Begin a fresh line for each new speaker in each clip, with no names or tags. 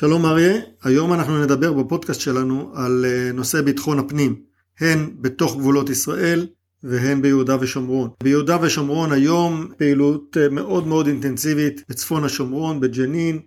שלום אריה, היום אנחנו נדבר בפודקאסט שלנו על אה, נושא ביטחון הפנים, הן בתוך גבולות ישראל והן ביהודה ושומרון. ביהודה ושומרון היום פעילות אה, מאוד מאוד אינטנסיבית בצפון השומרון, בג'נין,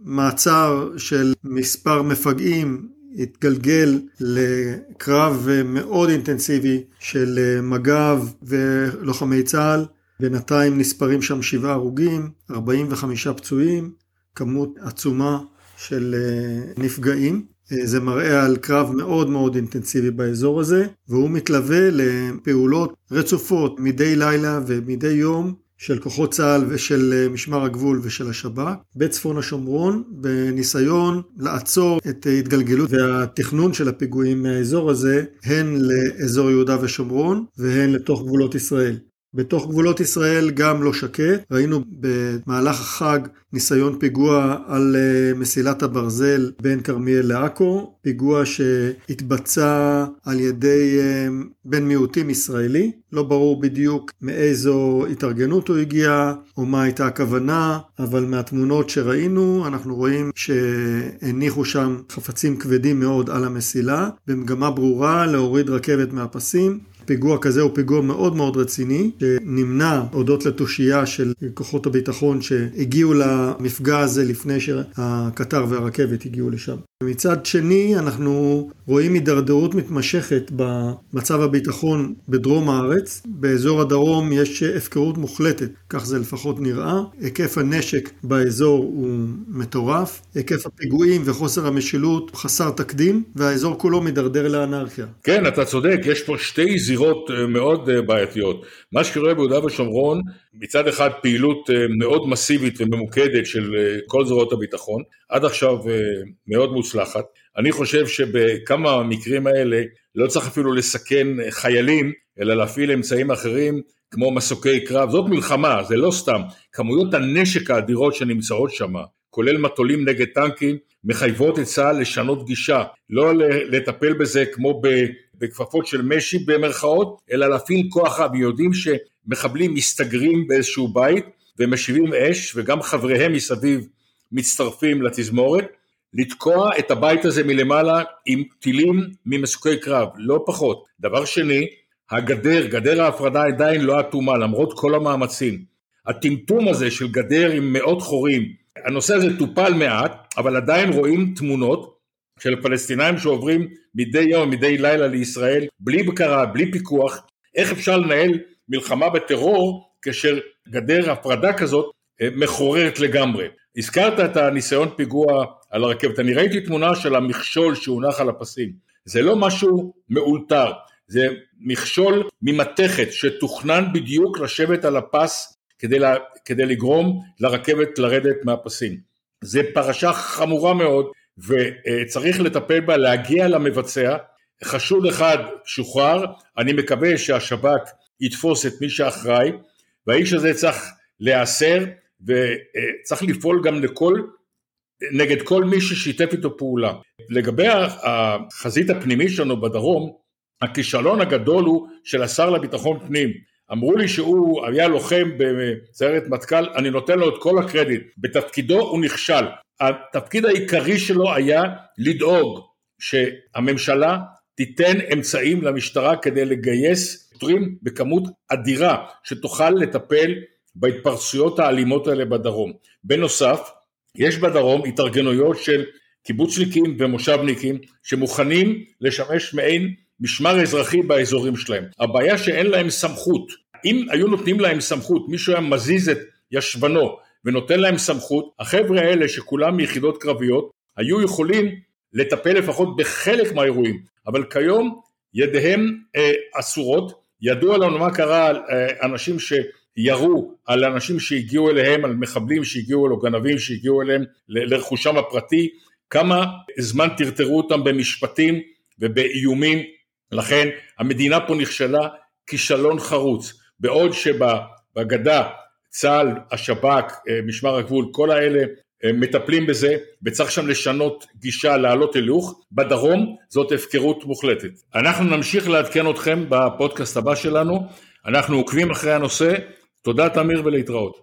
מעצר של מספר מפגעים התגלגל לקרב אה, מאוד אינטנסיבי של מג"ב ולוחמי צה"ל. בינתיים נספרים שם שבעה הרוגים, 45 פצועים, כמות עצומה של אה, נפגעים. אה, זה מראה על קרב מאוד מאוד אינטנסיבי באזור הזה, והוא מתלווה לפעולות רצופות מדי לילה ומדי יום של כוחות צה"ל ושל אה, משמר הגבול ושל השב"כ בצפון השומרון בניסיון לעצור את התגלגלות והתכנון של הפיגועים מהאזור הזה הן לאזור יהודה ושומרון והן לתוך גבולות ישראל. בתוך גבולות ישראל גם לא שקט. ראינו במהלך החג ניסיון פיגוע על אה, מסילת הברזל בין כרמיאל לעכו, פיגוע שהתבצע על ידי אה, בן מיעוטים ישראלי. לא ברור בדיוק מאיזו התארגנות הוא הגיע או מה הייתה הכוונה, אבל מהתמונות שראינו אנחנו רואים שהניחו שם חפצים כבדים מאוד על המסילה, במגמה ברורה להוריד רכבת מהפסים. פיגוע כזה הוא פיגוע מאוד מאוד רציני, שנמנע הודות לתושייה של כוחות הביטחון שהגיעו למפגע הזה לפני שהקטר והרכבת הגיעו לשם. מצד שני אנחנו רואים הידרדרות מתמשכת במצב הביטחון בדרום הארץ. באזור הדרום יש הפקרות מוחלטת, כך זה לפחות נראה. היקף הנשק באזור הוא מטורף, היקף הפיגועים וחוסר המשילות חסר תקדים, והאזור כולו מידרדר לאנרכיה.
כן, אתה צודק, יש פה שתי זירות אה, מאוד אה, בעייתיות. מה שקורה ביהודה ושומרון, מצד אחד פעילות אה, מאוד מסיבית וממוקדת של כל זרועות הביטחון, עד עכשיו מאוד מוצלחת. אני חושב שבכמה המקרים האלה לא צריך אפילו לסכן חיילים, אלא להפעיל אמצעים אחרים כמו מסוקי קרב. זאת מלחמה, זה לא סתם. כמויות הנשק האדירות שנמצאות שם, כולל מטולים נגד טנקים, מחייבות את צה"ל לשנות גישה, לא לטפל בזה כמו בכפפות של משי במרכאות, אלא להפעיל כוח רב. יודעים שמחבלים מסתגרים באיזשהו בית ומשיבים אש, וגם חבריהם מסביב מצטרפים לתזמורת. לתקוע את הבית הזה מלמעלה עם טילים ממסוקי קרב, לא פחות. דבר שני, הגדר, גדר ההפרדה עדיין לא אטומה למרות כל המאמצים. הטמטום הזה של גדר עם מאות חורים, הנושא הזה טופל מעט, אבל עדיין רואים תמונות של פלסטינאים שעוברים מדי יום, מדי לילה לישראל, בלי בקרה, בלי פיקוח, איך אפשר לנהל מלחמה בטרור כאשר גדר הפרדה כזאת אה, מחוררת לגמרי. הזכרת את הניסיון פיגוע על הרכבת, אני ראיתי תמונה של המכשול שהונח על הפסים, זה לא משהו מאולתר, זה מכשול ממתכת שתוכנן בדיוק לשבת על הפס כדי, לה, כדי לגרום לרכבת לרדת מהפסים. זה פרשה חמורה מאוד וצריך לטפל בה, להגיע למבצע, חשוד אחד שוחרר, אני מקווה שהשב"כ יתפוס את מי שאחראי והאיש הזה צריך להיאסר וצריך לפעול גם לכל, נגד כל מי ששיתף איתו פעולה. לגבי החזית הפנימית שלנו בדרום, הכישלון הגדול הוא של השר לביטחון פנים. אמרו לי שהוא היה לוחם בסיירת מטכ"ל, אני נותן לו את כל הקרדיט. בתפקידו הוא נכשל. התפקיד העיקרי שלו היה לדאוג שהממשלה תיתן אמצעים למשטרה כדי לגייס שוטרים בכמות אדירה שתוכל לטפל בהתפרצויות האלימות האלה בדרום. בנוסף, יש בדרום התארגנויות של קיבוצניקים ומושבניקים שמוכנים לשמש מעין משמר אזרחי באזורים שלהם. הבעיה שאין להם סמכות. אם היו נותנים להם סמכות, מישהו היה מזיז את ישבנו ונותן להם סמכות, החבר'ה האלה שכולם מיחידות קרביות, היו יכולים לטפל לפחות בחלק מהאירועים, אבל כיום ידיהם אה, אסורות, ידוע לנו מה קרה על אה, אנשים ש... ירו על אנשים שהגיעו אליהם, על מחבלים שהגיעו אליהם, גנבים שהגיעו אליהם לרכושם הפרטי, כמה זמן טרטרו אותם במשפטים ובאיומים, לכן המדינה פה נכשלה כישלון חרוץ, בעוד שבגדה צה"ל, השב"כ, אה, משמר הגבול, כל האלה אה, מטפלים בזה וצריך שם לשנות גישה, להעלות הילוך, בדרום זאת הפקרות מוחלטת. אנחנו נמשיך לעדכן אתכם בפודקאסט הבא שלנו, אנחנו עוקבים אחרי הנושא תודה תמיר ולהתראות.